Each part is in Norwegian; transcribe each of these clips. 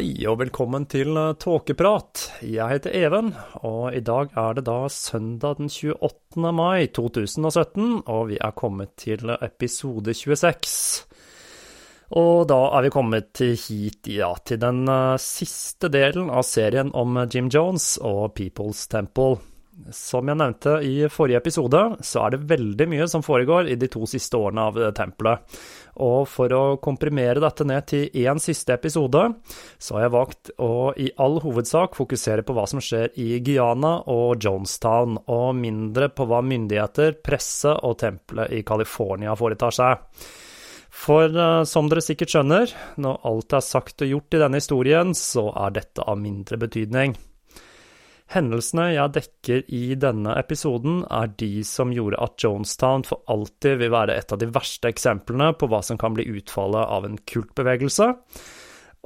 Hei og velkommen til eh, Tåkeprat. Jeg heter Even, og i dag er det da søndag den 28. mai 2017, og vi er kommet til episode 26. Og da er vi kommet hit, ja, til den uh, siste delen av serien om Jim Jones og People's Temple. Som jeg nevnte i forrige episode, så er det veldig mye som foregår i de to siste årene av tempelet. Og for å komprimere dette ned til én siste episode, så har jeg valgt å i all hovedsak fokusere på hva som skjer i Guyana og Jonestown, og mindre på hva myndigheter, presse og tempelet i California foretar seg. For uh, som dere sikkert skjønner, når alt er sagt og gjort i denne historien, så er dette av mindre betydning. Hendelsene jeg dekker i denne episoden, er de som gjorde at Jonestown for alltid vil være et av de verste eksemplene på hva som kan bli utfallet av en kultbevegelse,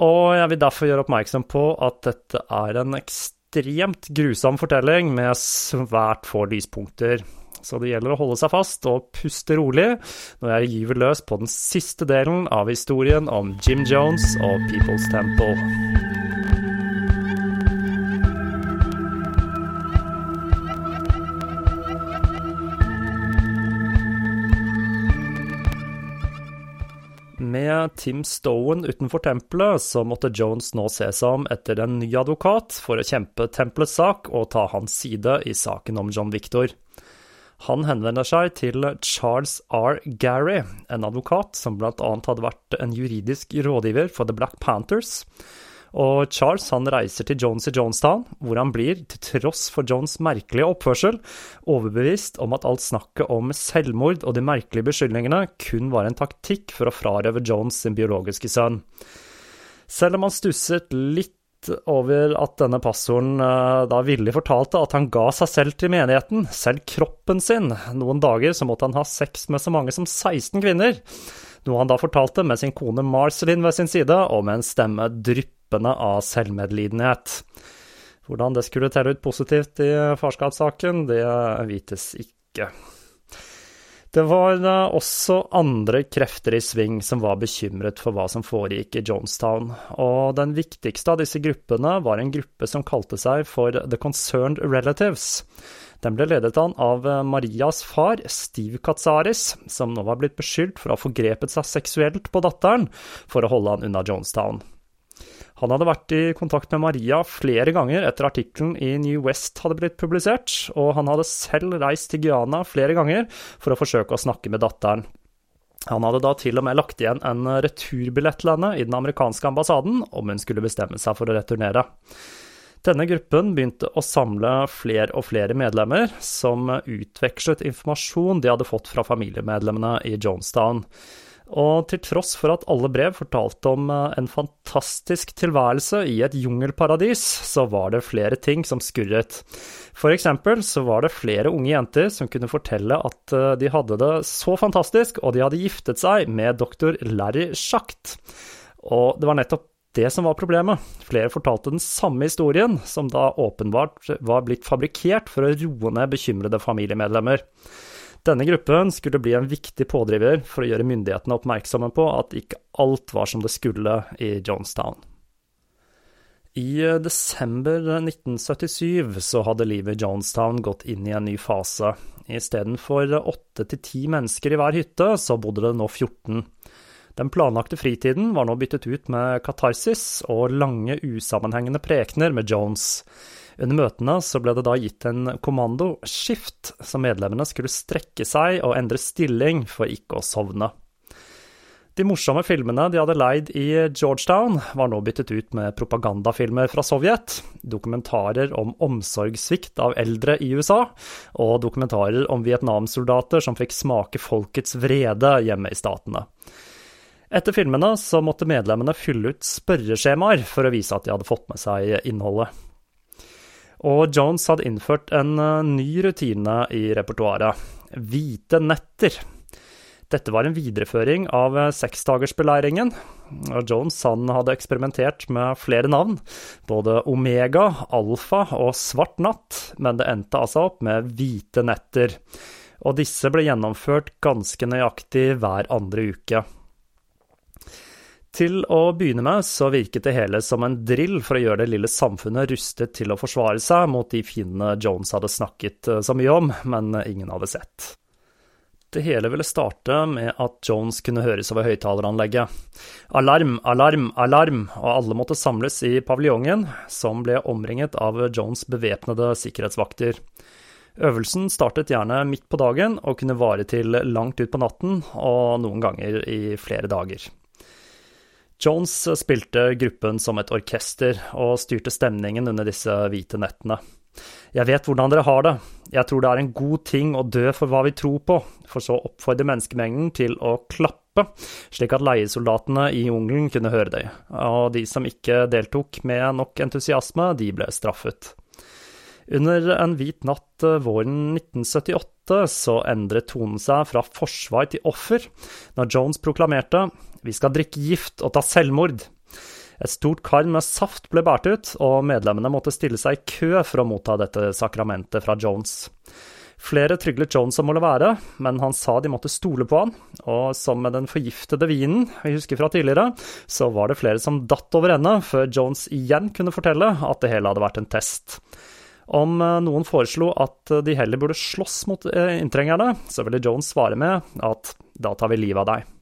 og jeg vil derfor gjøre oppmerksom på at dette er en ekstremt grusom fortelling med svært få lyspunkter. Så det gjelder å holde seg fast og puste rolig når jeg gyver løs på den siste delen av historien om Jim Jones og People's Temple. Med Tim Stowen utenfor tempelet, så måtte Jones nå se seg om etter en ny advokat for å kjempe tempelets sak og ta hans side i saken om John Victor. Han henvender seg til Charles R. Gary, en advokat som annet hadde vært en juridisk rådgiver for The Black Panthers, og Charles han reiser til Jones i Jonestown, hvor han blir, til tross for Jones merkelige oppførsel, overbevist om at alt snakket om selvmord og de merkelige beskyldningene kun var en taktikk for å frarøve Jones sin biologiske sønn. Selv om han stusset litt over at denne passoren eh, da villig fortalte at han ga seg selv til menigheten, selv kroppen sin. Noen dager så måtte han ha sex med så mange som 16 kvinner. Noe han da fortalte med sin kone Marcelin ved sin side, og med en stemme drypp dryppende av selvmedlidenhet. Hvordan det skulle telle ut positivt i farskapssaken, det vites ikke. Det var også andre krefter i sving som var bekymret for hva som foregikk i Jonestown, og den viktigste av disse gruppene var en gruppe som kalte seg for The Concerned Relatives. Den ble ledet an av Marias far, Steve Katsaris, som nå var blitt beskyldt for å ha forgrepet seg seksuelt på datteren for å holde han unna Jonestown. Han hadde vært i kontakt med Maria flere ganger etter artikkelen i New West hadde blitt publisert, og han hadde selv reist til Guyana flere ganger for å forsøke å snakke med datteren. Han hadde da til og med lagt igjen en returbillett til henne i den amerikanske ambassaden om hun skulle bestemme seg for å returnere. Denne gruppen begynte å samle flere og flere medlemmer, som utvekslet informasjon de hadde fått fra familiemedlemmene i Jonestown. Og til tross for at alle brev fortalte om eh, en fantastisk tilværelse i et jungelparadis, så var det flere ting som skurret. For eksempel så var det flere unge jenter som kunne fortelle at eh, de hadde det så fantastisk, og de hadde giftet seg med doktor Larry Schacht. Og det var nettopp det som var problemet. Flere fortalte den samme historien, som da åpenbart var blitt fabrikkert for å roe ned bekymrede familiemedlemmer. Denne gruppen skulle bli en viktig pådriver for å gjøre myndighetene oppmerksomme på at ikke alt var som det skulle i Jonestown. I desember 1977 så hadde livet i Jonestown gått inn i en ny fase. Istedenfor åtte til ti mennesker i hver hytte, så bodde det nå 14. Den planlagte fritiden var nå byttet ut med katarsis og lange, usammenhengende prekener med Jones. Under møtene så ble det da gitt en kommando, skift, så medlemmene skulle strekke seg og endre stilling for ikke å sovne. De morsomme filmene de hadde leid i Georgetown, var nå byttet ut med propagandafilmer fra Sovjet, dokumentarer om omsorgssvikt av eldre i USA, og dokumentarer om Vietnamsoldater som fikk smake folkets vrede hjemme i statene. Etter filmene så måtte medlemmene fylle ut spørreskjemaer for å vise at de hadde fått med seg innholdet. Og Jones hadde innført en eh, ny rutine i repertoaret. Hvite netter. Dette var en videreføring av eh, seksdagersbeleiringen. Jones han hadde eksperimentert med flere navn, både Omega, Alfa og Svart natt, men det endte altså opp med Hvite netter. Og disse ble gjennomført ganske nøyaktig hver andre uke. Til å begynne med så virket det hele som en drill for å gjøre det lille samfunnet rustet til å forsvare seg mot de fiendene Jones hadde snakket eh, så mye om, men ingen hadde sett. Det hele ville starte med at Jones kunne høres over høyttaleranlegget. Alarm, alarm, alarm, og alle måtte samles i paviljongen, som ble omringet av Jones bevæpnede sikkerhetsvakter. Øvelsen startet gjerne midt på dagen og kunne vare til langt ut på natten, og noen ganger i flere dager. Jones spilte gruppen som et orkester, og styrte stemningen under disse hvite nettene. Jeg vet hvordan dere har det. Jeg tror det er en god ting å dø for hva vi tror på, for så å oppfordre menneskemengden til å klappe, slik at leiesoldatene i jungelen kunne høre det, og de som ikke deltok med nok entusiasme, de ble straffet. Under en hvit natt eh, våren 1978 så endret tonen seg fra forsvar til offer, når Jones proklamerte vi skal drikke gift og ta selvmord. Et stort kar med saft ble båret ut, og medlemmene måtte stille seg i kø for å motta dette sakramentet fra Jones. Flere tryglet Jones om å la være, men han sa de måtte stole på han, og som med den forgiftede vinen vi husker fra tidligere, så var det flere som datt over ende før Jones igjen kunne fortelle at det hele hadde vært en test. Om eh, noen foreslo at de heller burde slåss mot eh, inntrengerne, så ville Jones svare med at da tar vi livet av deg.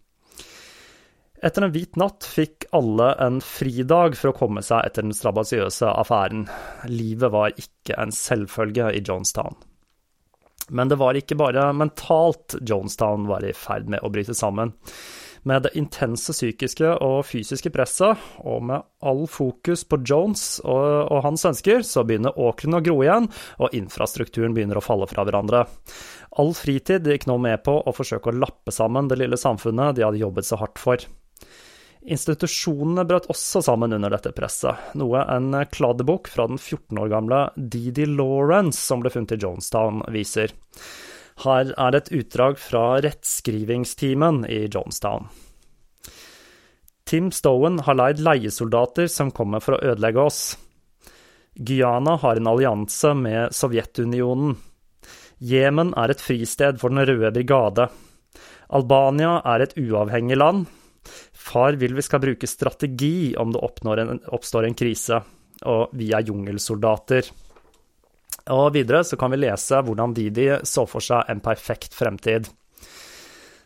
Etter en hvit natt fikk alle en fridag for å komme seg etter den strabasiøse affæren. Livet var ikke en selvfølge i Jonestown. Men det var ikke bare mentalt Jonestown var i ferd med å bryte sammen. Med det intense psykiske og fysiske presset, og med all fokus på Jones og, og hans ønsker, så begynner åkrene å gro igjen, og infrastrukturen begynner å falle fra hverandre. All fritid gikk nå med på å forsøke å lappe sammen det lille samfunnet de hadde jobbet så hardt for. Institusjonene brøt også sammen under dette presset, noe en kladdebok fra den 14 år gamle Didi Lawrence, som ble funnet i Jonestown, viser. Her er det et utdrag fra rettskrivingsstimen i Jonestown. Tim Stowen har leid leiesoldater som kommer for å ødelegge oss. Guyana har en allianse med Sovjetunionen. Jemen er et fristed for Den røde brigade. Albania er et uavhengig land. Far vil vi skal bruke strategi om det en, oppstår en krise, og vi er jungelsoldater. Og videre så kan vi lese hvordan Didi så for seg en perfekt fremtid.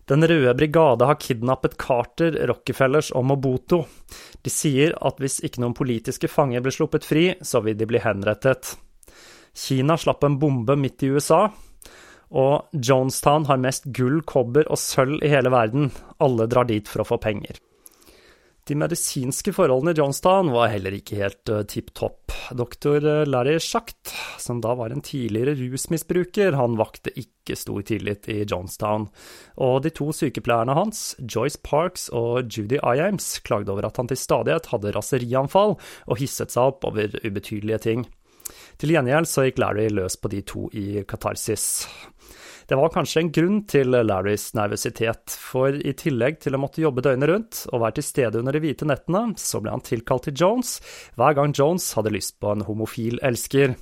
Den røde brigade har kidnappet Carter, Rockefellers og Mobuto. De sier at hvis ikke noen politiske fanger blir sluppet fri, så vil de bli henrettet. Kina slapp en bombe midt i USA, og Jonestown har mest gull, kobber og sølv i hele verden. Alle drar dit for å få penger. De medisinske forholdene i Johnstown var heller ikke helt uh, tipp topp. Doktor uh, Larry Schacht, som da var en tidligere rusmisbruker, han vakte ikke stor tillit i Johnstown, og de to sykepleierne hans, Joyce Parks og Judy Iams, klagde over at han til stadighet hadde raserianfall og hisset seg opp over ubetydelige ting. Til gjengjeld så gikk Larry løs på de to i katarsis. Det var kanskje en grunn til Larrys nervøsitet, for i tillegg til å måtte jobbe døgnet rundt og være til stede under de hvite nettene, så ble han tilkalt til Jones hver gang Jones hadde lyst på en homofil elsker.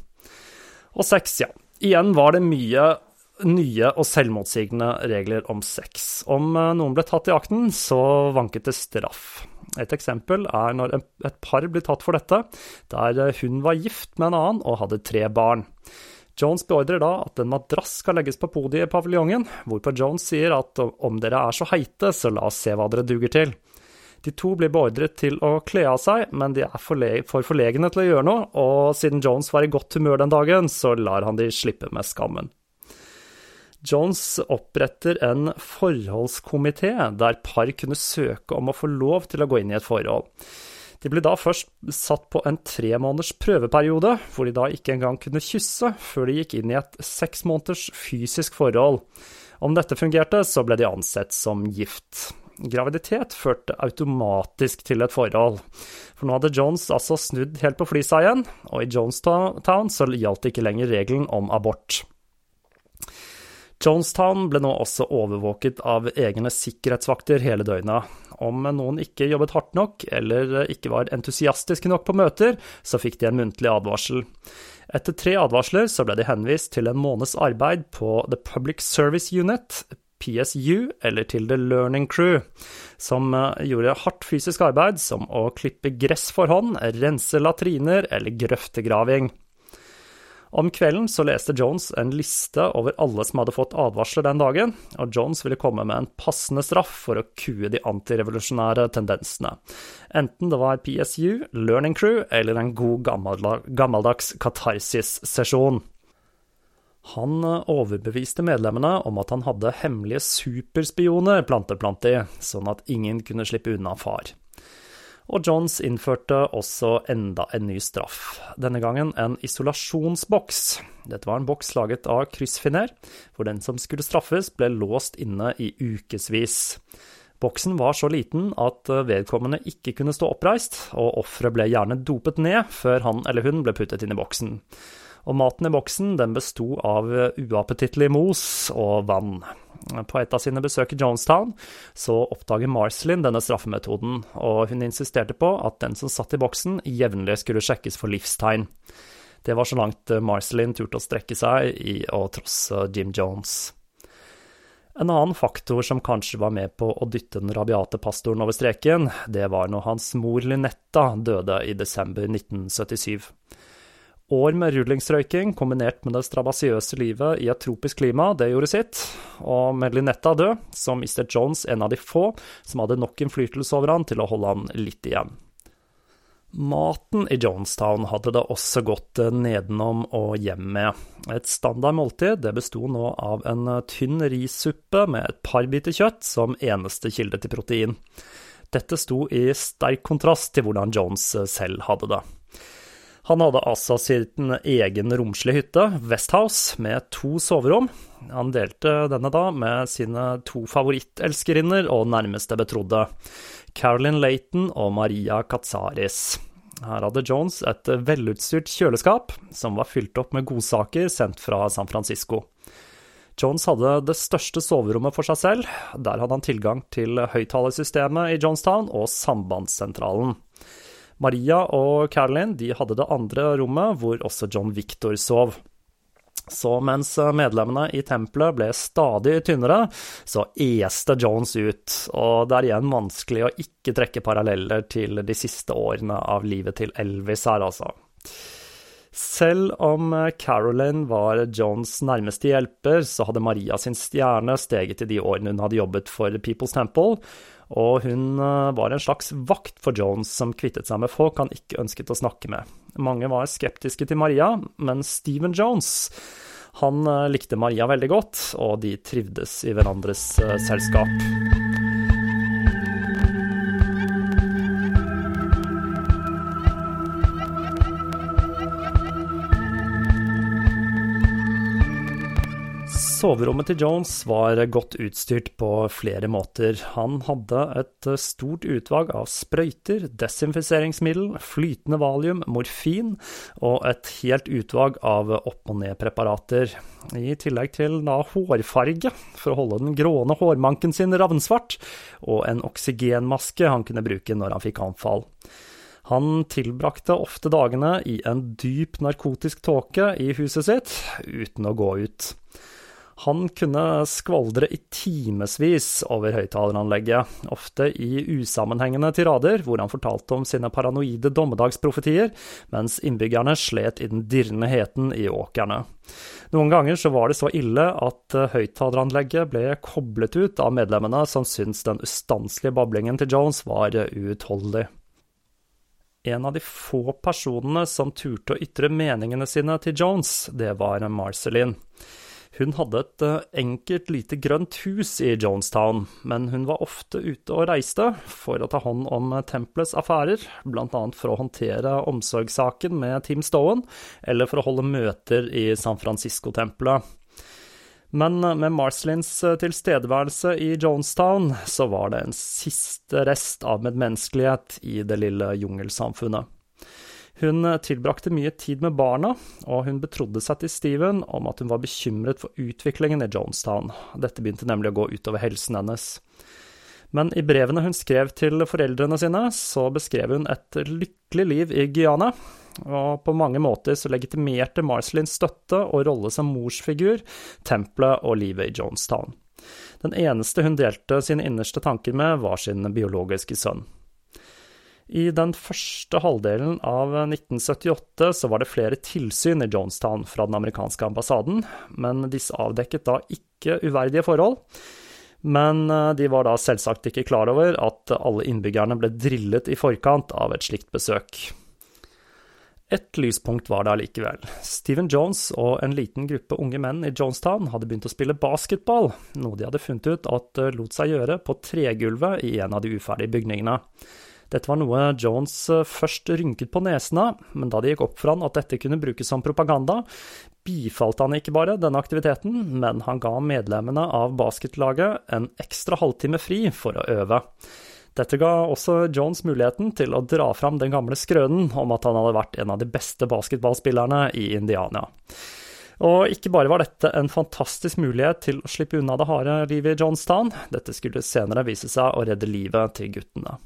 Og sex, ja. Igjen var det mye nye og selvmotsigende regler om sex. Om eh, noen ble tatt i akten, så vanket det straff. Et eksempel er når et par blir tatt for dette, der hun var gift med en annen og hadde tre barn. Jones beordrer da at en madrass skal legges på podiet i paviljongen, hvorpå Jones sier at om dere er så heite, så la oss se hva dere duger til. De to blir beordret til å kle av seg, men de er for forlegne til å gjøre noe, og siden Jones var i godt humør den dagen, så lar han de slippe med skammen. Jones oppretter en forholdskomité der par kunne søke om å få lov til å gå inn i et forhold. De ble da først satt på en tre måneders prøveperiode, hvor de da ikke engang kunne kysse før de gikk inn i et seks måneders fysisk forhold. Om dette fungerte, så ble de ansett som gift. Graviditet førte automatisk til et forhold. For nå hadde Jones altså snudd helt på flisa igjen, og i Jonestown så gjaldt ikke lenger regelen om abort. Jonestown ble nå også overvåket av egne sikkerhetsvakter hele døgnet. Om noen ikke jobbet hardt nok, eller ikke var entusiastiske nok på møter, så fikk de en muntlig advarsel. Etter tre advarsler så ble de henvist til en måneds arbeid på The Public Service Unit, PSU, eller til The Learning Crew, som gjorde hardt fysisk arbeid som å klippe gress for hånd, rense latriner eller grøftegraving. Om kvelden så leste Jones en liste over alle som hadde fått advarsler den dagen, og Jones ville komme med en passende straff for å kue de antirevolusjonære tendensene. Enten det var PSU, Learning Crew eller en god gammeldags katarsis-sesjon. Han overbeviste medlemmene om at han hadde hemmelige superspioner plantet blant de, sånn at ingen kunne slippe unna far og Johns innførte også enda en ny straff, denne gangen en isolasjonsboks. Dette var en boks laget av kryssfiner, hvor den som skulle straffes, ble låst inne i ukevis. Boksen var så liten at vedkommende ikke kunne stå oppreist, og offeret ble gjerne dopet ned før han eller hun ble puttet inn i boksen. Og maten i boksen den besto av uappetittlig mos og vann. På et av sine besøk i Jonestown så oppdager Marcelin denne straffemetoden, og hun insisterte på at den som satt i boksen, jevnlig skulle sjekkes for livstegn. Det var så langt Marcelin turte å strekke seg i å trosse Jim Jones. En annen faktor som kanskje var med på å dytte den rabiate pastoren over streken, det var når hans mor Lynetta døde i desember 1977. År med rullingsrøyking kombinert med det strabasiøse livet i et tropisk klima, det gjorde sitt, og med Linetta død, så mistet Jones en av de få som hadde nok innflytelse over han til å holde han litt igjen. Maten i Jonestown hadde det også gått nedenom og hjem med. Et standard måltid det besto nå av en tynn rissuppe med et par biter kjøtt som eneste kilde til protein. Dette sto i sterk kontrast til hvordan Jones selv hadde det. Han hadde altså sin egen romslige hytte, Westhouse, med to soverom. Han delte denne da med sine to favorittelskerinner og nærmeste betrodde, Carolyn Layton og Maria Katsaris. Her hadde Jones et velutstyrt kjøleskap, som var fylt opp med godsaker sendt fra San Francisco. Jones hadde det største soverommet for seg selv. Der hadde han tilgang til høyttalersystemet i Jonestown og sambandssentralen. Maria og Caroline de hadde det andre rommet, hvor også John Victor sov. Så mens medlemmene i tempelet ble stadig tynnere, så este Jones ut, og det er igjen vanskelig å ikke trekke paralleller til de siste årene av livet til Elvis her, altså. Selv om Caroline var Jones nærmeste hjelper, så hadde Maria sin stjerne steget i de årene hun hadde jobbet for People's Temple, og hun eh, var en slags vakt for Jones som kvittet seg med folk han ikke ønsket å snakke med. Mange var skeptiske til Maria, men Stephen Jones han eh, likte Maria veldig godt, og de trivdes i hverandres eh, selskap. Soverommet til Jones var godt utstyrt på flere måter. Han hadde et stort utvalg av sprøyter, desinfiseringsmiddel, flytende valium, morfin og et helt utvalg av opp- og ned-preparater. I tillegg til da hårfarge, for å holde den gråne hårmanken sin ravnsvart, og en oksygenmaske han kunne bruke når han fikk anfall. Han tilbrakte ofte dagene i en dyp narkotisk tåke i huset sitt, uten å gå ut. Han kunne skvaldre i timevis over høyttaleranlegget, ofte i usammenhengende tirader, hvor han fortalte om sine paranoide dommedagsprofetier, mens innbyggerne slet i den dirrende heten i åkrene. Noen ganger så var det så ille at høyttaleranlegget ble koblet ut av medlemmene som syntes den ustanselige bablingen til Jones var uutholdelig. En av de få personene som turte å ytre meningene sine til Jones, det var Marceline. Hun hadde et eh, enkelt, lite grønt hus i Jonestown, men hun var ofte ute og reiste for å ta hånd om tempelets affærer, blant annet for å håndtere omsorgssaken med Tim Stowen, eller for å holde møter i San Francisco-tempelet. Men eh, med Marcelins eh, tilstedeværelse i Jonestown, så var det en siste rest av medmenneskelighet i det lille jungelsamfunnet. Hun eh, tilbrakte mye tid med barna, og hun betrodde seg til Steven om at hun var bekymret for utviklingen i Jonestown. Dette begynte nemlig å gå utover helsen hennes. Men i brevene hun skrev til foreldrene sine, så beskrev hun et lykkelig liv i Guyana, og på mange måter så legitimerte Marcelins støtte og rolle som morsfigur tempelet og livet i Jonestown. Den eneste hun delte sine innerste tanker med, var sin biologiske sønn. I den første halvdelen av 1978 så var det flere tilsyn i Jonestown fra den amerikanske ambassaden, men disse avdekket da ikke uverdige forhold. Men eh, de var da selvsagt ikke klar over at alle innbyggerne ble drillet i forkant av et slikt besøk. Et lyspunkt var det allikevel. Stephen Jones og en liten gruppe unge menn i Jonestown hadde begynt å spille basketball, noe de hadde funnet ut at lot seg gjøre på tregulvet i en av de uferdige bygningene. Dette var noe Jones eh, først rynket på nesen av, men da det gikk opp for han at dette kunne brukes som propaganda, bifalt han ikke bare denne aktiviteten, men han ga medlemmene av basketlaget en ekstra halvtime fri for å øve. Dette ga også Jones muligheten til å dra fram den gamle skrønen om at han hadde vært en av de beste basketballspillerne i Indiana. Og ikke bare var dette en fantastisk mulighet til å slippe unna det harde livet i Johnstown, dette skulle senere vise seg å redde livet til guttene.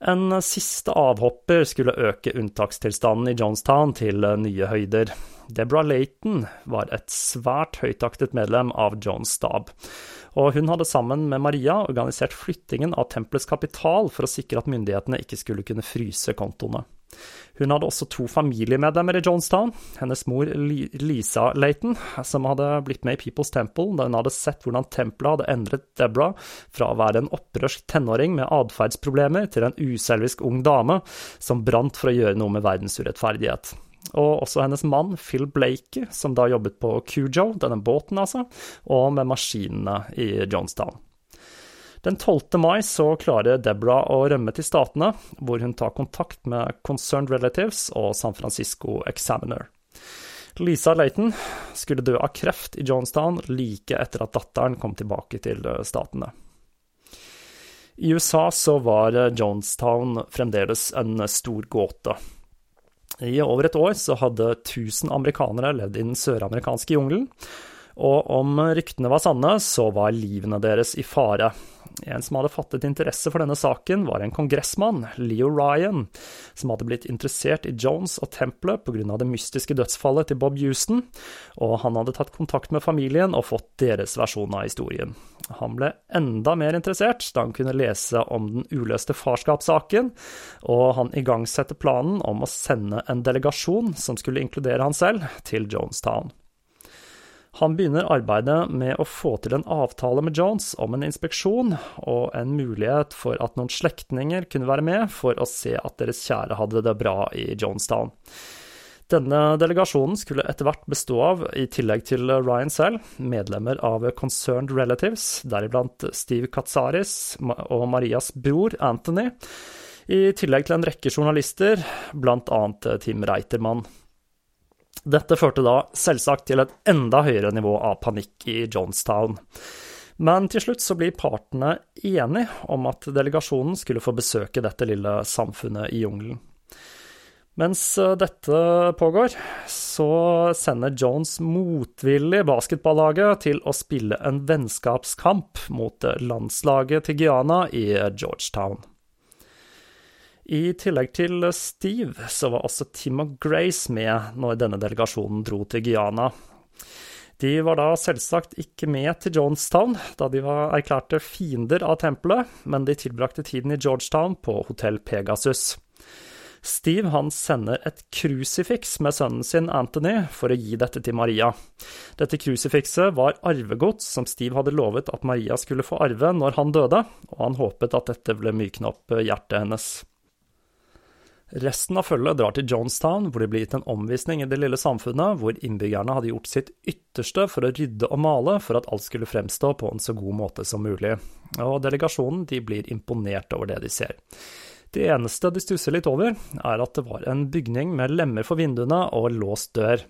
En siste avhopper skulle øke unntakstilstanden i Jonestown til nye høyder. Deborah Layton var et svært høytaktet medlem av Jones stab, og hun hadde sammen med Maria organisert flyttingen av tempelets kapital for å sikre at myndighetene ikke skulle kunne fryse kontoene. Hun hadde også to familiemedlemmer i Jonestown. Hennes mor Lisa Laton, som hadde blitt med i People's Temple da hun hadde sett hvordan tempelet hadde endret Deborah fra å være en opprørsk tenåring med atferdsproblemer til en uselvisk ung dame som brant for å gjøre noe med verdens urettferdighet. Og også hennes mann Phil Blakey, som da jobbet på Cujo, denne båten altså, og med maskinene i Jonestown. Den 12. mai så klarer Deborah å rømme til Statene, hvor hun tar kontakt med Concerned Relatives og San Francisco Examiner. Lisa Layton skulle dø av kreft i Jonestown like etter at datteren kom tilbake til Statene. I USA så var Jonestown fremdeles en stor gåte. I over et år så hadde 1000 amerikanere levd i den søramerikanske jungelen, og om ryktene var sanne, så var livene deres i fare. En som hadde fattet interesse for denne saken, var en kongressmann, Leo Ryan, som hadde blitt interessert i Jones og tempelet pga. det mystiske dødsfallet til Bob Houston, og han hadde tatt kontakt med familien og fått deres versjon av historien. Han ble enda mer interessert da han kunne lese om den uløste farskapssaken, og han igangsatte planen om å sende en delegasjon som skulle inkludere han selv, til Jonestown. Han begynner arbeidet med å få til en avtale med Jones om en inspeksjon, og en mulighet for at noen slektninger kunne være med for å se at deres kjære hadde det bra i Jonestown. Denne delegasjonen skulle etter hvert bestå av, i tillegg til Ryan selv, medlemmer av Concerned Relatives, deriblant Steve Katsaris og Marias bror Anthony, i tillegg til en rekke journalister, blant annet Tim Reitermann. Dette førte da selvsagt til et enda høyere nivå av panikk i Jonestown. Men til slutt så blir partene enige om at delegasjonen skulle få besøke dette lille samfunnet i jungelen. Mens eh, dette pågår, så sender Jones motvillig basketballaget til å spille en vennskapskamp mot landslaget til Guyana i Georgetown. I tillegg til Steve, så var også Tim og Grace med når denne delegasjonen dro til Guyana. De var da selvsagt ikke med til Jonestown, da de var erklærte fiender av tempelet, men de tilbrakte tiden i Georgetown på hotell Pegasus. Steve han sender et krusifiks med sønnen sin Anthony for å gi dette til Maria. Dette krusifikset var arvegods som Steve hadde lovet at Maria skulle få arve når han døde, og han håpet at dette ville mykne opp hjertet hennes. Resten av følget drar til Jonestown, hvor de blir gitt en omvisning i det lille samfunnet, hvor innbyggerne hadde gjort sitt ytterste for å rydde og male for at alt skulle fremstå på en så god måte som mulig. Og delegasjonen de blir imponert over det de ser. Det eneste de stusser litt over, er at det var en bygning med lemmer for vinduene og låst dør.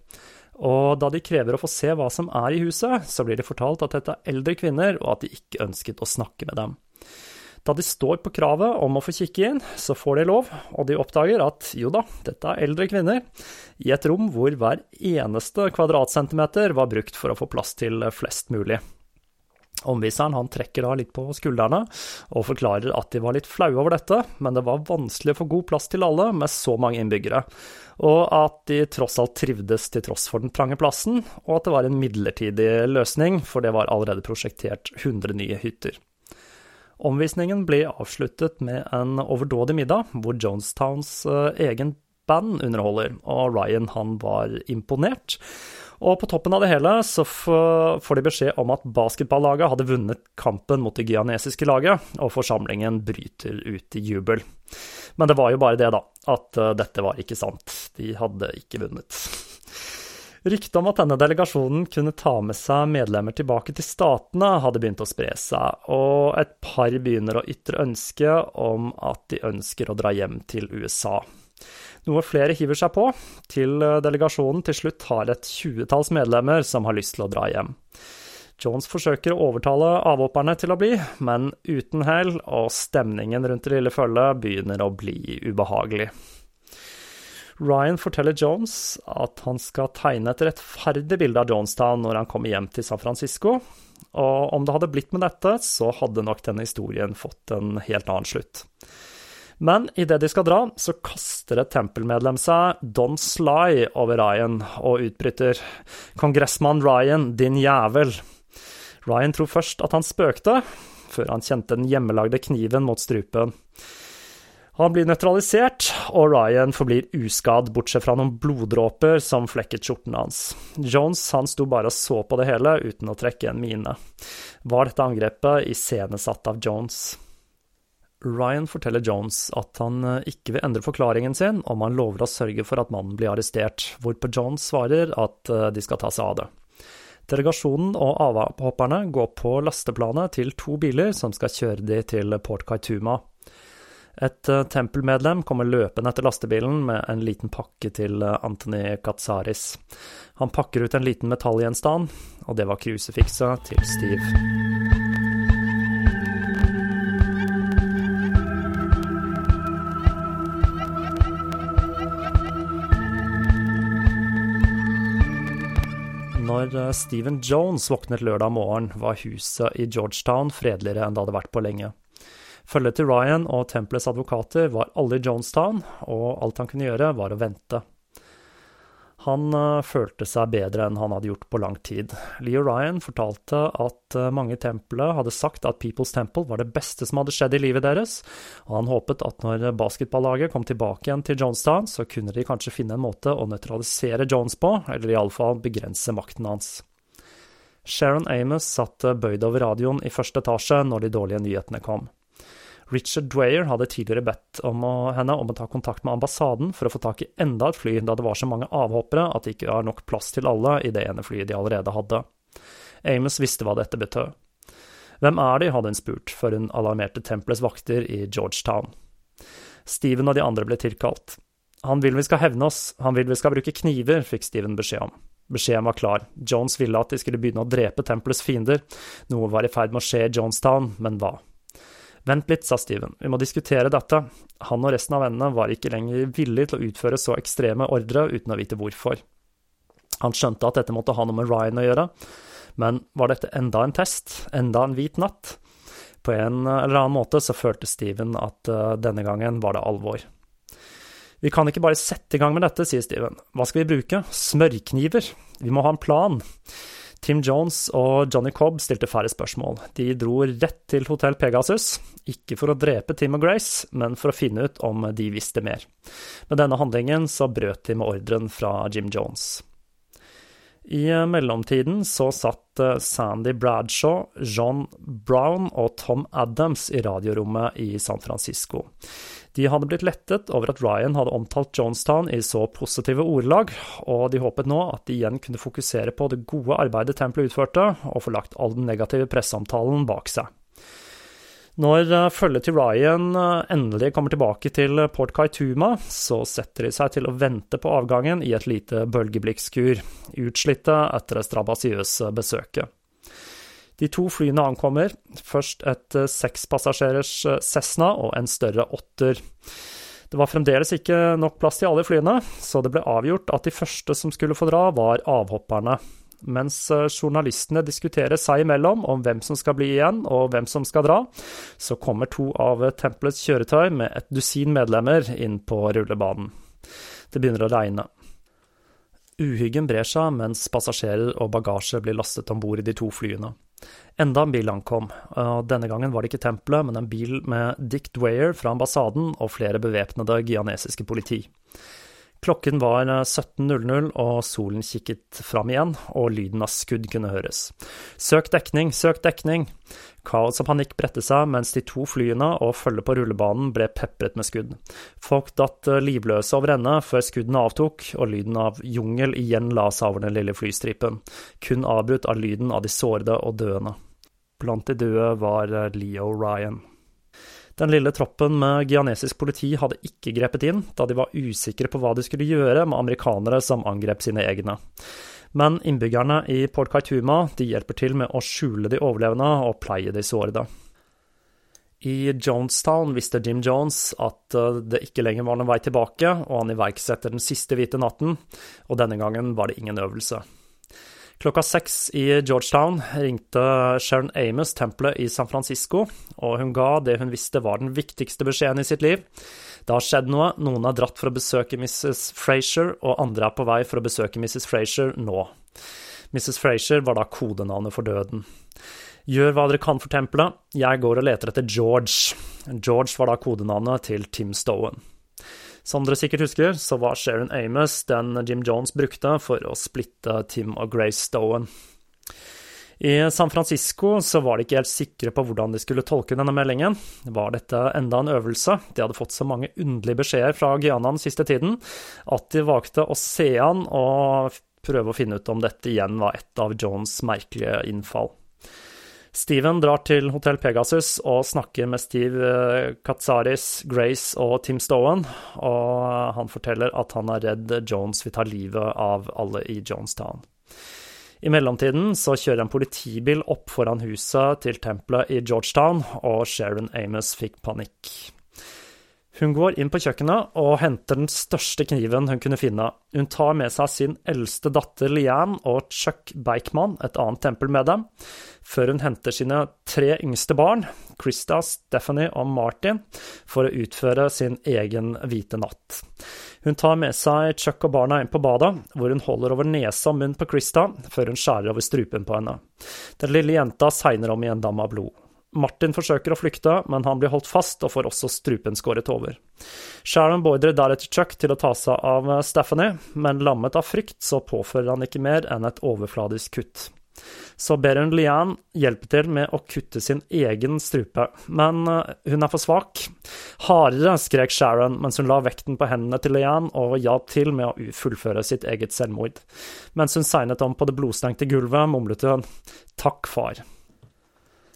Og da de krever å få se hva som er i huset, så blir de fortalt at dette er eldre kvinner, og at de ikke ønsket å snakke med dem. Da de står på kravet om å få kikke inn, så får de lov, og de oppdager at jo da, dette er eldre kvinner, i et rom hvor hver eneste kvadratcentimeter var brukt for å få plass til flest mulig. Omviseren han trekker da litt på skuldrene og forklarer at de var litt flaue over dette, men det var vanskelig å få god plass til alle med så mange innbyggere, og at de tross alt trivdes til tross for den trange plassen, og at det var en midlertidig løsning, for det var allerede prosjektert 100 nye hytter. Omvisningen blir avsluttet med en overdådig middag, hvor Jonestowns eh, egen band underholder, og Ryan han var imponert. Og på toppen av det hele så får de beskjed om at basketballaget hadde vunnet kampen mot det guyanesiske laget, og forsamlingen bryter ut i jubel. Men det var jo bare det, da, at eh, dette var ikke sant. De hadde ikke vunnet. Ryktet om at denne delegasjonen kunne ta med seg medlemmer tilbake til statene, hadde begynt å spre seg, og et par begynner å ytre ønske om at de ønsker å dra hjem til USA. Noe flere hiver seg på, til delegasjonen til slutt har et tjuetalls medlemmer som har lyst til å dra hjem. Jones forsøker å overtale avhopperne til å bli, men uten hell, og stemningen rundt det lille følget begynner å bli ubehagelig. Ryan forteller Jones at han skal tegne et rettferdig bilde av Jonestown når han kommer hjem til San Francisco, og om det hadde blitt med dette, så hadde nok denne historien fått en helt annen slutt. Men idet de skal dra, så kaster et tempelmedlem seg Don Sly over Ryan og utbryter Kongressmann Ryan, din jævel. Ryan tror først at han spøkte, før han kjente den hjemmelagde kniven mot strupen. Han blir nøytralisert, og Ryan forblir uskadd, bortsett fra noen bloddråper som flekket skjorten hans. Jones han sto bare og så på det hele uten å trekke en mine. Var dette angrepet iscenesatt av Jones? Ryan forteller Jones at han eh, ikke vil endre forklaringen sin om han lover å sørge for at mannen blir arrestert, hvorpå Jones svarer at eh, de skal ta seg av det. Delegasjonen og avhopperne går på lasteplanet til to biler som skal kjøre de til Port Kaituma. Et uh, tempelmedlem kommer løpende etter lastebilen med en liten pakke til Antony Anthony Katsaris. Han pakker ut en liten metallgjenstand, og det var krusifikset til Steve. Når eh, Stephen Jones våknet lørdag morgen, var huset i Georgetown fredeligere enn det hadde vært på lenge. Følget til Ryan og tempelets advokater var alle i Jonestown, og alt han kunne gjøre, var å vente. Han uh, følte seg bedre enn han hadde gjort på lang tid. Leo Ryan fortalte at uh, mange i tempelet hadde sagt at People's Temple var det beste som hadde skjedd i livet deres, og han håpet at når basketballaget kom tilbake igjen til Jonestown, så kunne de kanskje finne en måte å nøytralisere Jones på, eller iallfall begrense makten hans. Sharon Amos satt bøyd over radioen i første etasje når de dårlige nyhetene kom. Richard Dwyer hadde tidligere bedt om å, henne om å ta kontakt med ambassaden for å få tak i enda et fly, da det var så mange avhoppere at det ikke var nok plass til alle i det ene flyet de allerede hadde. Amos visste hva dette betød. Hvem er de, hadde hun spurt, før hun alarmerte tempelets vakter i Georgetown. Steven og de andre ble tilkalt. Han vil vi skal hevne oss, han vil vi skal bruke kniver, fikk Steven beskjed om. Beskjeden var klar, Jones ville at de skulle begynne å drepe tempelets fiender, noe var i ferd med å skje i Jonestown, men hva? Vent litt, sa Steven, vi må diskutere dette. Han og resten av vennene var ikke lenger villige til å utføre så ekstreme ordre uten å vite hvorfor. Han skjønte at dette måtte ha noe med Ryan å gjøre, men var dette enda en test, enda en hvit natt? På en eller annen måte så følte Steven at uh, denne gangen var det alvor. Vi kan ikke bare sette i gang med dette, sier Steven. Hva skal vi bruke? Smørkniver? Vi må ha en plan. Tim Jones og Johnny Cobb stilte færre spørsmål. De dro rett til Hotell Pegasus, ikke for å drepe Tim og Grace, men for å finne ut om de visste mer. Med denne handlingen så brøt de med ordren fra Jim Jones. I mellomtiden så satt eh, Sandy Bradshaw, John Brown og Tom Adams i radiorommet i San Francisco. De hadde blitt lettet over at Ryan hadde omtalt Jonestown i så positive ordelag, og de håpet nå at de igjen kunne fokusere på det gode arbeidet tempelet utførte, og få lagt all den negative presseomtalen bak seg. Når eh, følget til Ryan eh, endelig kommer tilbake til Port Kaituma, så setter de seg til å vente på avgangen i et lite bølgeblikkskur, utslitte etter det strabasiøse besøket. De to flyene ankommer, først et eh, sekspassasjerers eh, Cessna og en større Otter. Det var fremdeles ikke nok plass til alle flyene, så det ble avgjort at de første som skulle få dra, var avhopperne. Mens journalistene diskuterer seg imellom om hvem som skal bli igjen og hvem som skal dra, så kommer to av tempelets kjøretøy med et dusin medlemmer inn på rullebanen. Det begynner å regne. Uhyggen brer seg mens passasjerer og bagasje blir lastet om bord i de to flyene. Enda en bil ankom, og denne gangen var det ikke tempelet, men en bil med Dick Dwyer fra ambassaden og flere bevæpnede gianesiske politi. Klokken var 17.00, og solen kikket fram igjen, og lyden av skudd kunne høres. Søk dekning, søk dekning! Kaos og panikk bredte seg mens de to flyene og følget på rullebanen ble pepret med skudd. Folk datt eh, livløse over ende før skuddene avtok, og lyden av jungel igjen la seg over den lille flystripen, kun avbrutt av lyden av de sårede og døende. Blant de døde var eh, Leo Ryan. Den lille troppen med gianesisk politi hadde ikke grepet inn, da de var usikre på hva de skulle gjøre med amerikanere som angrep sine egne. Men innbyggerne i Port Kaituma de hjelper til med å skjule de overlevende og pleie de sårede. I Jonestown visste Jim Jones at eh, det ikke lenger var noen vei tilbake, og han iverksetter den siste hvite natten, og denne gangen var det ingen øvelse. Klokka seks i Georgetown ringte Sharon Amos tempelet i San Francisco, og hun ga det hun visste var den viktigste beskjeden i sitt liv. Det har skjedd noe, noen har dratt for å besøke Mrs. Frazier, og andre er på vei for å besøke Mrs. Frazier nå. Mrs. Frazier var da kodenavnet for døden. Gjør hva dere kan for tempelet, jeg går og leter etter George. George var da kodenavnet til Tim Stowen. Som dere sikkert husker, så var Sharon Amos den Jim Jones brukte for å splitte Tim og Grace Stowen. I San Francisco så var de ikke helt sikre på hvordan de skulle tolke denne meldingen. Var dette enda en øvelse? De hadde fått så mange underlige beskjeder fra Guyana den siste tiden at de valgte å se an og prøve å finne ut om dette igjen var et av Jones merkelige innfall. Steven drar til Hotell Pegasus og snakker med Steve eh, Katsaris, Grace og Tim Stowen, og han forteller at han er redd Jones vil ta livet av alle i Jonestown. I mellomtiden så kjører en politibil opp foran huset til tempelet i Georgetown, og Sharon Amos fikk panikk. Hun går inn på kjøkkenet og henter den største kniven hun kunne finne. Hun tar med seg sin eldste datter Lian og Chuck Beichman, et annet tempel med dem, før hun henter sine tre yngste barn, Krista, Stephanie og Martin, for å utføre sin egen hvite natt. Hun tar med seg Chuck og barna inn på badet, hvor hun holder over nese og munn på Krista, før hun skjærer over strupen på henne. Den lille jenta segner om i en dam av blod. Martin forsøker å flykte, men han blir holdt fast og får også strupen skåret over. Sharon beordrer deretter Chuck til å ta seg av Stephanie, men lammet av frykt så påfører han ikke mer enn et overfladisk kutt. Så ber hun Lian hjelpe til med å kutte sin egen strupe, men eh, hun er for svak. Hardere, skrek Sharon mens hun la vekten på hendene til Lian og hjalp til med å fullføre sitt eget selvmord. Mens hun segnet om på det blodstengte gulvet, mumlet hun takk, far.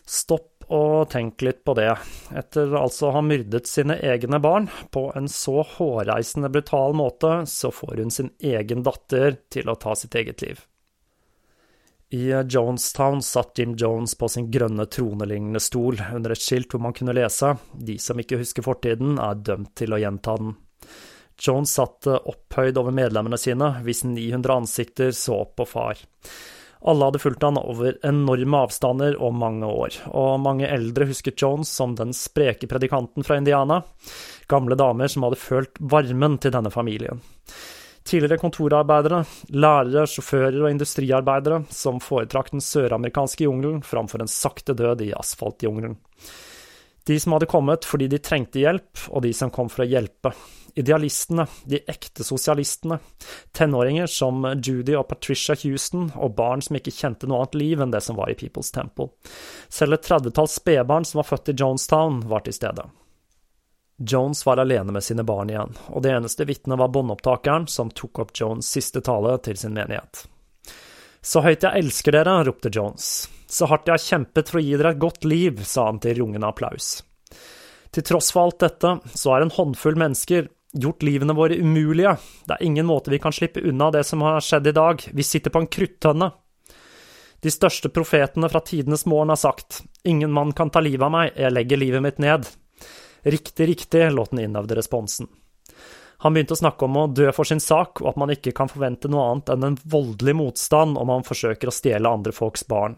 Stopp og tenk litt på det. Etter altså å ha myrdet sine egne barn på en så hårreisende brutal måte, så får hun sin egen datter til å ta sitt eget liv. I Jonestown satt Jim Jones på sin grønne tronelignende stol under et skilt hvor man kunne lese De som ikke husker fortiden, er dømt til å gjenta den. Jones satt opphøyd over medlemmene sine, hvis 900 ansikter så opp på far. Alle hadde fulgt han over enorme avstander og mange år, og mange eldre husket Jones som den spreke predikanten fra Indiana, gamle damer som hadde følt varmen til denne familien. Tidligere kontorarbeidere, lærere, sjåfører og industriarbeidere som foretrakk den søramerikanske jungelen framfor en sakte død i asfaltjungelen. De som hadde kommet fordi de trengte hjelp, og de som kom for å hjelpe, Idealistene, de ekte sosialistene, tenåringer som Judy og Patricia Houston, og barn som ikke kjente noe annet liv enn det som var i People's Temple. Selv et tredvetalls spedbarn som var født i Jonestown, var til stede. Jones var alene med sine barn igjen, og det eneste vitnet var båndopptakeren som tok opp Jones' siste tale til sin menighet. Så høyt jeg elsker dere, ropte Jones. Så hardt jeg har kjempet for å gi dere et godt liv, sa han til rungende applaus. Til tross for alt dette, så er en håndfull mennesker gjort livene våre umulige. Det er ingen måte vi kan slippe unna det som har skjedd i dag. Vi sitter på en kruttønne. De største profetene fra tidenes morgen har sagt, ingen mann kan ta livet av meg, jeg legger livet mitt ned. Riktig, riktig, låt den innøvde responsen. Han begynte å snakke om å dø for sin sak, og at man ikke kan forvente noe annet enn en voldelig motstand om man forsøker å stjele andre folks barn.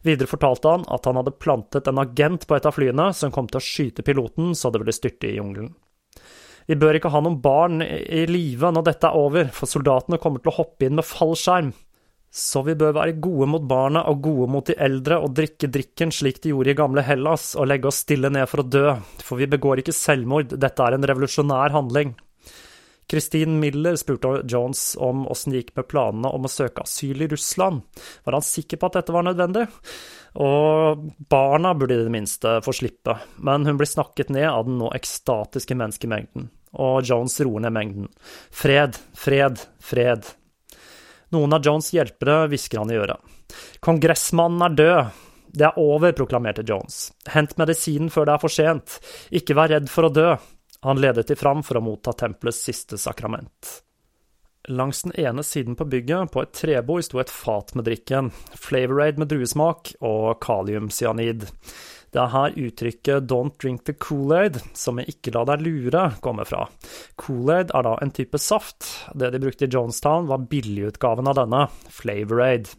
Videre fortalte han at han hadde plantet en agent på et av flyene som kom til å skyte piloten så det ville styrte i jungelen. Vi bør ikke ha noen barn i live når dette er over, for soldatene kommer til å hoppe inn med fallskjerm. Så vi bør være gode mot barna og gode mot de eldre og drikke drikken slik de gjorde i gamle Hellas, og legge oss stille ned for å dø, for vi begår ikke selvmord, dette er en revolusjonær handling. Christine Miller spurte Jones om åssen det gikk med planene om å søke asyl i Russland. Var han sikker på at dette var nødvendig? Og barna burde i det minste få slippe, men hun blir snakket ned av den nå ekstatiske menneskemengden, og Jones roer ned mengden. Fred, fred, fred. Noen av Jones' hjelpere hvisker han i øret. Kongressmannen er død. Det er over, proklamerte Jones. Hent medisinen før det er for sent. Ikke vær redd for å dø. Han ledet de fram for å motta tempelets siste sakrament. Langs den ene siden på bygget, på et trebord, sto et fat med drikken, Flavorade med druesmak og kaliumcyanid. Det er her uttrykket 'don't drink the Kool-Aid', som jeg ikke la deg lure, kommer fra. Kool-Aid er da en type saft. Det de brukte i Jonestown, var billigutgaven av denne, Flavorade.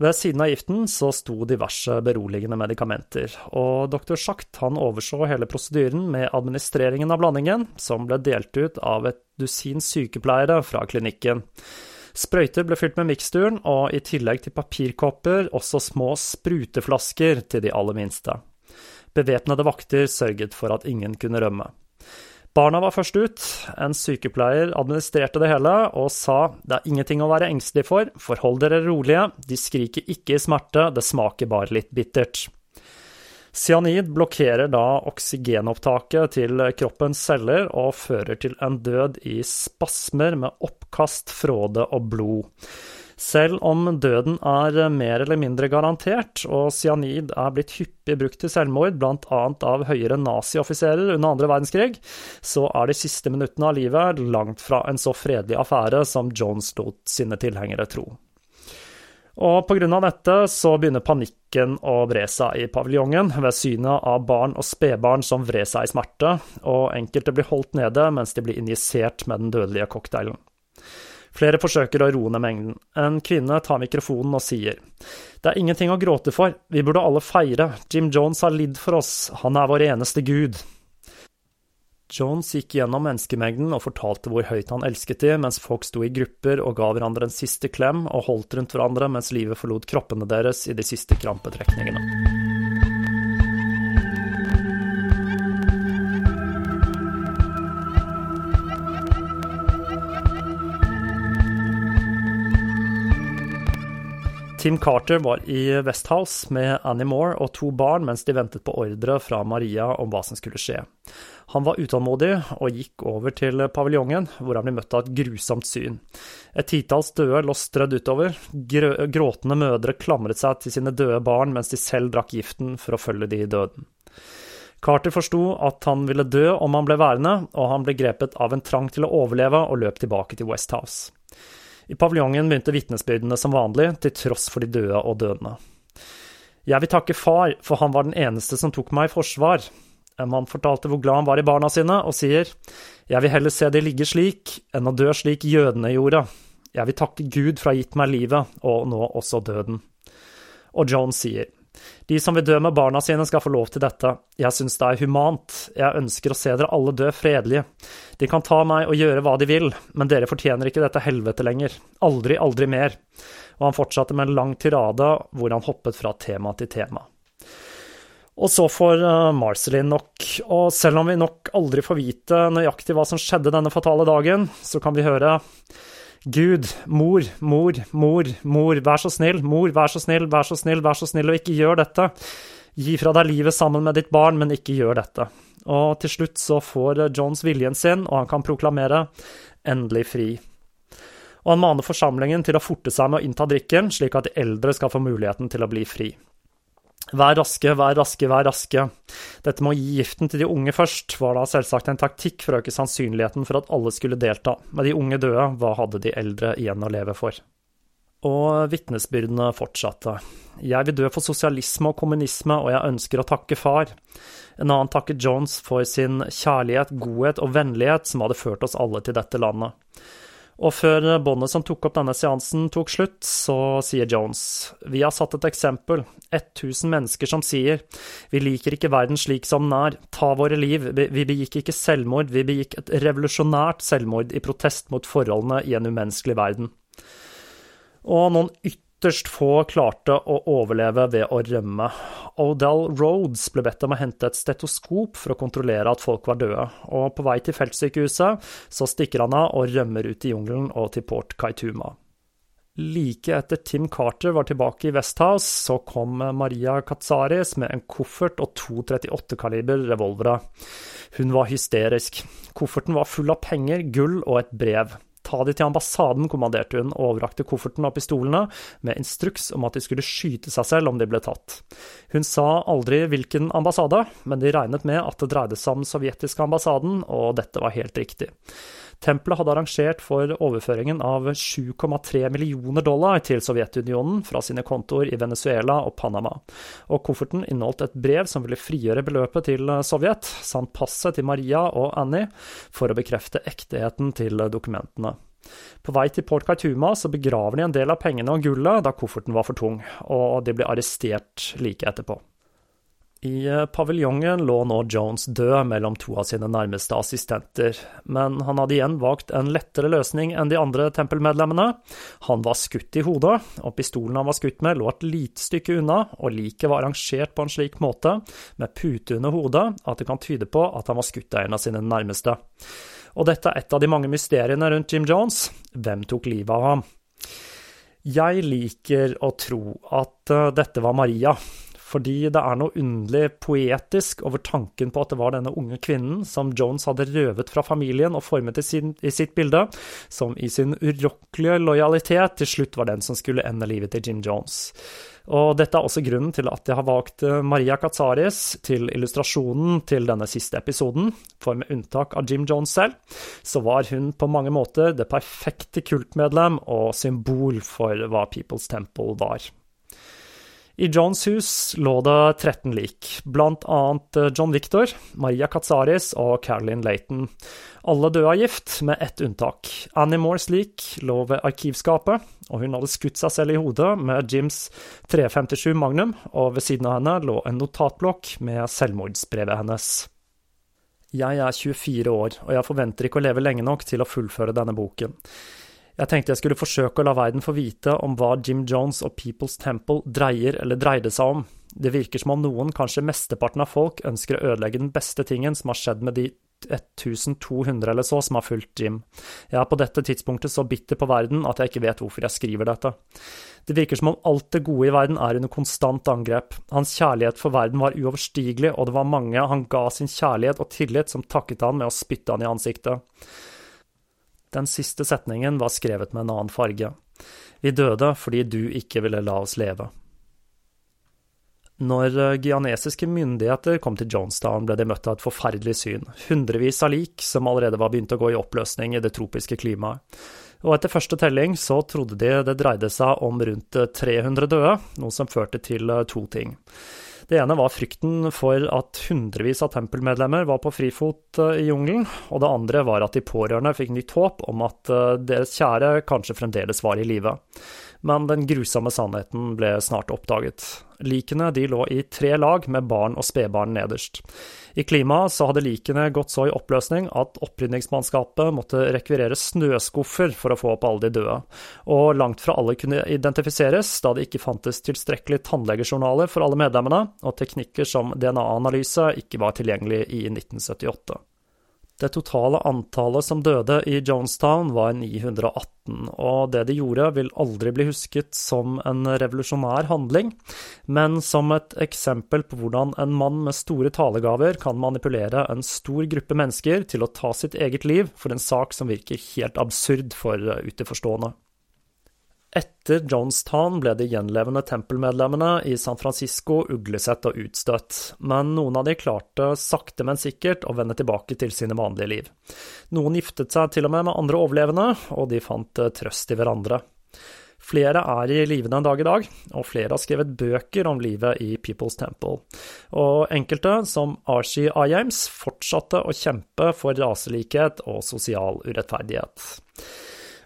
Ved siden av giften så sto diverse beroligende medikamenter, og doktor Schacht han overså hele prosedyren med administreringen av blandingen, som ble delt ut av et dusin sykepleiere fra klinikken. Sprøyter ble fylt med miksturen, og i tillegg til papirkopper også små spruteflasker til de aller minste. Bevæpnede vakter sørget for at ingen kunne rømme. Barna var først ut. En sykepleier administrerte det hele og sa det er ingenting å være engstelig for, forhold dere rolige, de skriker ikke i smerte, det smaker bare litt bittert. Cyanid blokkerer da oksygenopptaket til kroppens celler og fører til en død i spasmer med oppkast, fråde og blod. Selv om døden er mer eller mindre garantert, og cyanid er blitt hyppig brukt til selvmord, bl.a. av høyere nazioffiserer under andre verdenskrig, så er de siste minuttene av livet langt fra en så fredelig affære som Jones lot sine tilhengere tro. Og av dette så begynner panikken å bre seg i paviljongen ved synet av barn og spedbarn som vrer seg i smerte, og enkelte blir holdt nede mens de blir injisert med den dødelige cocktailen. Flere forsøker å roe ned mengden. En kvinne tar mikrofonen og sier Det er ingenting å gråte for, vi burde alle feire, Jim Jones har lidd for oss, han er vår eneste gud. Jones gikk gjennom menneskemengden og fortalte hvor høyt han elsket de, mens folk sto i grupper og ga hverandre en siste klem og holdt rundt hverandre mens livet forlot kroppene deres i de siste krampetrekningene. Tim Carter var i Westhouse med Annie Moore og to barn mens de ventet på ordre fra Maria om hva som skulle skje. Han var utålmodig og gikk over til paviljongen, hvor han ble møtt av et grusomt syn. Et titalls døde lå strødd utover, gråtende mødre klamret seg til sine døde barn mens de selv drakk giften for å følge de i døden. Carter forsto at han ville dø om han ble værende, og han ble grepet av en trang til å overleve og løp tilbake til Westhouse. I paviljongen begynte vitnesbyrdene som vanlig, til tross for de døde og dødende. Jeg vil takke far, for han var den eneste som tok meg i forsvar. En mann fortalte hvor glad han var i barna sine, og sier, Jeg vil heller se de ligge slik, enn å dø slik jødene gjorde. Jeg vil takke Gud for å ha gitt meg livet, og nå også døden. Og John sier, de som vil dø med barna sine, skal få lov til dette. Jeg syns det er humant. Jeg ønsker å se dere alle dø fredelige. De kan ta meg og gjøre hva de vil, men dere fortjener ikke dette helvete lenger. Aldri, aldri mer. Og han fortsatte med en lang tirade hvor han hoppet fra tema til tema. Og så får uh, Marcelin nok, og selv om vi nok aldri får vite nøyaktig hva som skjedde denne fatale dagen, så kan vi høre Gud, mor, mor, mor, mor, vær så snill, mor, vær så snill, vær så snill, vær så snill, og ikke gjør dette. Gi fra deg livet sammen med ditt barn, men ikke gjør dette. Og til slutt så får Jones viljen sin, og han kan proklamere endelig fri. Og han maner forsamlingen til å forte seg med å innta drikken, slik at de eldre skal få muligheten til å bli fri. Vær raske, vær raske, vær raske. Dette med å gi giften til de unge først var da selvsagt en taktikk for å øke sannsynligheten for at alle skulle delta. Med de unge døde, hva hadde de eldre igjen å leve for? Og vitnesbyrdene fortsatte. Jeg vil dø for sosialisme og kommunisme, og jeg ønsker å takke far. En annen takket Jones for sin kjærlighet, godhet og vennlighet som hadde ført oss alle til dette landet. Og før båndet som tok opp denne seansen tok slutt, så sier Jones Vi har satt et eksempel. 1000 mennesker som sier Vi liker ikke verden slik som den er. Ta våre liv. Vi begikk ikke selvmord, vi begikk et revolusjonært selvmord i protest mot forholdene i en umenneskelig verden og noen ytterst få klarte å overleve ved å rømme. Odell Rhodes ble bedt om å hente et stetoskop for å kontrollere at folk var døde, og på vei til feltsykehuset så stikker han av og rømmer ut i jungelen og til Port Kaituma. Like etter Tim Carter var tilbake i Westhouse, så kom Maria Katsaris med en koffert og to 38-kaliber revolvere. Hun var hysterisk. Kofferten var full av penger, gull og et brev. Ta de til ambassaden, kommanderte hun, og overrakte kofferten og pistolene, med instruks om at de skulle skyte seg selv om de ble tatt. Hun sa aldri hvilken ambassade, men de regnet med at det dreide seg om sovjetiske ambassaden, og dette var helt riktig. Tempelet hadde arrangert for overføringen av 7,3 millioner dollar til Sovjetunionen fra sine kontoer i Venezuela og Panama, og kofferten inneholdt et brev som ville frigjøre beløpet til Sovjet, samt passet til Maria og Annie, for å bekrefte ekteheten til dokumentene. På vei til Port Kaituma så begraver de en del av pengene og gullet da kofferten var for tung, og de ble arrestert like etterpå. I eh, paviljongen lå nå Jones død mellom to av sine nærmeste assistenter, men han hadde igjen valgt en lettere løsning enn de andre tempelmedlemmene. Han var skutt i hodet, og pistolen han var skutt med lå et lite stykke unna, og liket var arrangert på en slik måte, med pute under hodet, at det kan tyde på at han var skutt av en av sine nærmeste. Og dette er et av de mange mysteriene rundt Jim Jones. Hvem tok livet av ham? Jeg liker å tro at eh, dette var Maria, fordi det er noe underlig poetisk over tanken på at det var denne unge kvinnen som Jones hadde røvet fra familien og formet i, sin, i sitt bilde, som i sin urokkelige lojalitet til slutt var den som skulle ende livet til Jim Jones. Og dette er også grunnen til at jeg har valgt eh, Maria Katsaris til illustrasjonen til denne siste episoden, for med unntak av Jim Jones selv, så var hun på mange måter det perfekte kultmedlem og symbol for hva People's Temple var. I Johns hus lå det 13 lik, blant annet eh, John Victor, Maria Katsaris og Caroline Layton. Alle døde av gift, med ett unntak. Annie Moores lik lå ved arkivskapet, og hun hadde skutt seg selv i hodet med Jims 357 Magnum, og ved siden av henne lå en notatblokk med selvmordsbrevet hennes. Jeg er 24 år, og jeg forventer ikke å leve lenge nok til å fullføre denne boken. Jeg tenkte jeg skulle forsøke å la verden få vite om hva Jim Jones og People's Temple dreier eller dreide seg om. Det virker som om noen, kanskje mesteparten av folk, ønsker å ødelegge den beste tingen som har skjedd med de 1200 eller så som har fulgt Jim. Jeg er på dette tidspunktet så bitter på verden at jeg ikke vet hvorfor jeg skriver dette. Det virker som om alt det gode i verden er under konstant angrep. Hans kjærlighet for verden var uoverstigelig, og det var mange han ga sin kjærlighet og tillit som takket han med å spytte han i ansiktet. Den siste setningen var skrevet med en annen farge. Vi døde fordi du ikke ville la oss leve. Når guyanesiske guianesiske myndigheter kom til Jonestown, ble de møtt av et forferdelig syn. Hundrevis av lik som allerede var begynt å gå i oppløsning i det tropiske klimaet. Og etter første telling så trodde de det dreide seg om rundt 300 døde, noe som førte til eh, to ting. Det ene var frykten for at hundrevis av tempelmedlemmer var på frifot eh, i jungelen, og det andre var at de pårørende fikk nytt håp om at eh, deres kjære kanskje fremdeles var i live. Men den grusomme sannheten ble snart oppdaget. Likene de lå i tre lag med barn og spedbarn nederst. I klimaet så hadde likene gått så i oppløsning at opprydningsmannskapet måtte rekvirere snøskuffer for å få opp alle de døde, og langt fra alle kunne identifiseres da det ikke fantes tilstrekkelig tannlegejournaler for alle medlemmene, og teknikker som DNA-analyse ikke var tilgjengelig i 1978. Det totale antallet som døde i Jonestown var 918, og det de gjorde vil aldri bli husket som en revolusjonær handling, men som et eksempel på hvordan en mann med store talegaver kan manipulere en stor gruppe mennesker til å ta sitt eget liv for en sak som virker helt absurd for utenforstående. Etter Jonestown ble de gjenlevende tempelmedlemmene i San Francisco uglesett og utstøtt, men noen av de klarte sakte, men sikkert å vende tilbake til sine vanlige liv. Noen giftet seg til og med med andre overlevende, og de fant trøst i hverandre. Flere er i live den dag i dag, og flere har skrevet bøker om livet i People's Temple. Og enkelte, som Archie Ayames, fortsatte å kjempe for raselikhet og sosial urettferdighet.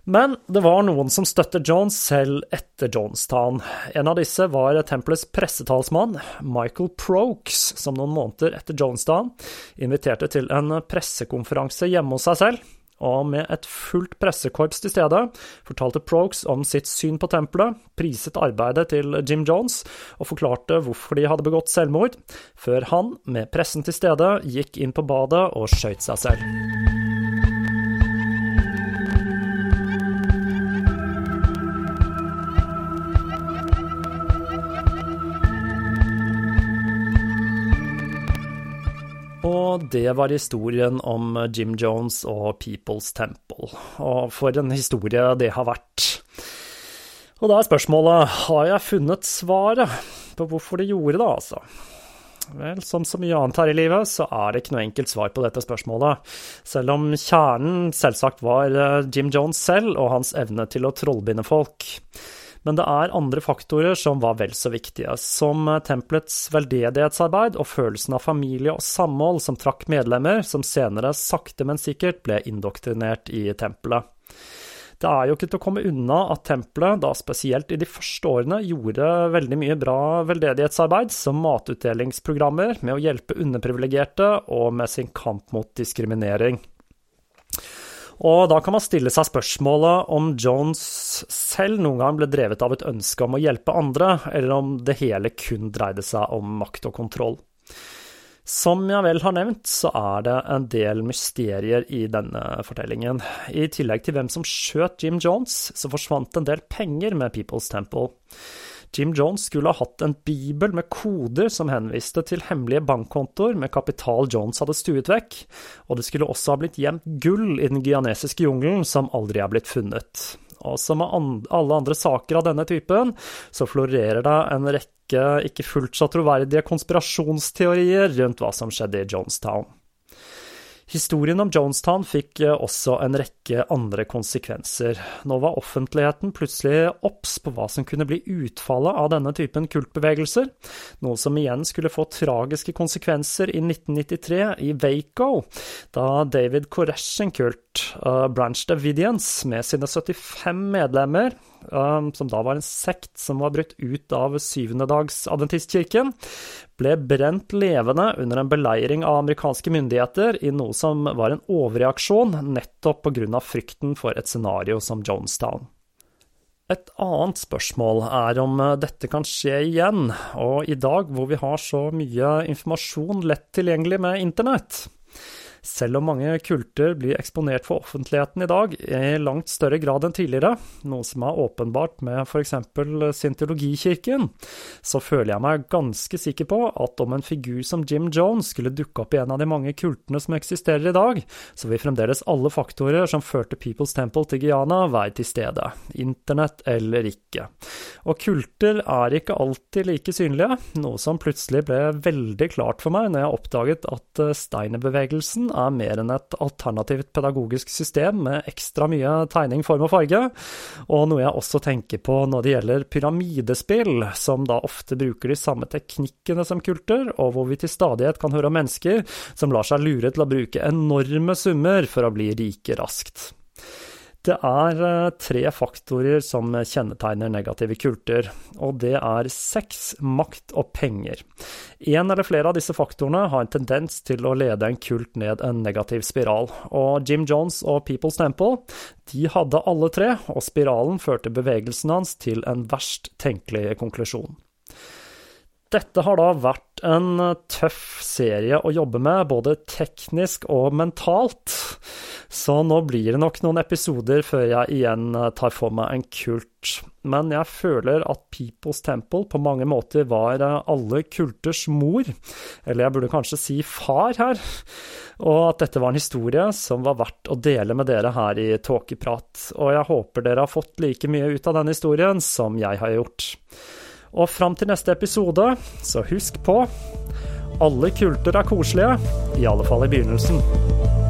Men det var noen som støttet Jones selv etter Jonestown. En av disse var Tempelets pressetalsmann, Michael Prokes, som noen måneder etter Jonestown inviterte til en pressekonferanse hjemme hos seg selv. Og med et fullt pressekorps til stede fortalte Prokes om sitt syn på tempelet, priset arbeidet til Jim Jones og forklarte hvorfor de hadde begått selvmord, før han, med pressen til stede, gikk inn på badet og skøyt seg selv. Og det var historien om Jim Jones og People's Temple. Og for en historie det har vært. Og da er spørsmålet, har jeg funnet svaret på hvorfor de gjorde det, altså? Vel, som så mye annet her i livet, så er det ikke noe enkelt svar på dette spørsmålet. Selv om kjernen selvsagt var eh, Jim Jones selv og hans evne til å trollbinde folk. Men det er andre faktorer som var vel så viktige, som tempelets veldedighetsarbeid og følelsen av familie og samhold som trakk medlemmer, som senere sakte, men sikkert ble indoktrinert i tempelet. Det er jo ikke til å komme unna at tempelet, da spesielt i de første årene, gjorde veldig mye bra veldedighetsarbeid, som matutdelingsprogrammer med å hjelpe underprivilegerte og med sin kamp mot diskriminering. Og da kan man stille seg spørsmålet om Jones selv noen gang ble drevet av et ønske om å hjelpe andre, eller om det hele kun dreide seg om makt og kontroll. Som jeg vel har nevnt, så er det en del mysterier i denne fortellingen. I tillegg til hvem som skjøt Jim Jones, så forsvant en del penger med People's Temple. Jim Jones skulle ha hatt en bibel med koder som henviste til hemmelige bankkontoer med kapital Jones hadde stuet vekk, og det skulle også ha blitt gjemt gull i den guyanesiske jungelen som aldri er blitt funnet. Og som med alle andre saker av denne typen, så florerer det en rekke ikke fullt så troverdige konspirasjonsteorier rundt hva som skjedde i Jonestown. Historien om Jonestown fikk eh, også en rekke andre konsekvenser. Nå var offentligheten plutselig obs på hva som kunne bli utfallet av denne typen kultbevegelser, noe som igjen skulle få tragiske konsekvenser i 1993 i Waco, da David Koresh sin kult, uh, Branch Davidians, med sine 75 medlemmer, um, som da var en sekt som var brutt ut av syvendedagsadventistkirken, ble brent levende under en beleiring av amerikanske myndigheter i noe som var en overreaksjon nettopp pga. frykten for et scenario som Jonestown. Et annet spørsmål er om dette kan skje igjen, og i dag hvor vi har så mye informasjon lett tilgjengelig med internett. Selv om mange kulter blir eksponert for offentligheten i dag i langt større grad enn tidligere, noe som er åpenbart med f.eks. Scientologikirken, så føler jeg meg ganske sikker på at om en figur som Jim Jones skulle dukke opp i en av de mange kultene som eksisterer i dag, så vil fremdeles alle faktorer som førte People's Temple til Guyana, være til stede, internett eller ikke. Og kulter er ikke alltid like synlige, noe som plutselig ble veldig klart for meg når jeg oppdaget at Steiner-bevegelsen er mer enn et alternativt pedagogisk system med ekstra mye tegning, form og farge, og noe jeg også tenker på når det gjelder pyramidespill, som da ofte bruker de samme teknikkene som kulter, og hvor vi til stadighet kan høre om mennesker som lar seg lure til å bruke enorme summer for å bli rike raskt. Det er eh, tre faktorer som kjennetegner negative kulter, og det er sex, makt og penger. En eller flere av disse faktorene har en tendens til å lede en kult ned en negativ spiral, og Jim Jones og People's Temple de hadde alle tre, og spiralen førte bevegelsen hans til en verst tenkelig konklusjon. Dette har da vært en tøff serie å jobbe med, både teknisk og mentalt. Så nå blir det nok noen episoder før jeg igjen tar for meg en kult. Men jeg føler at People's Temple på mange måter var alle kulters mor, eller jeg burde kanskje si far her, og at dette var en historie som var verdt å dele med dere her i Tåkeprat. Og jeg håper dere har fått like mye ut av denne historien som jeg har gjort. Og fram til neste episode, så husk på alle kulter er koselige, i alle fall i begynnelsen.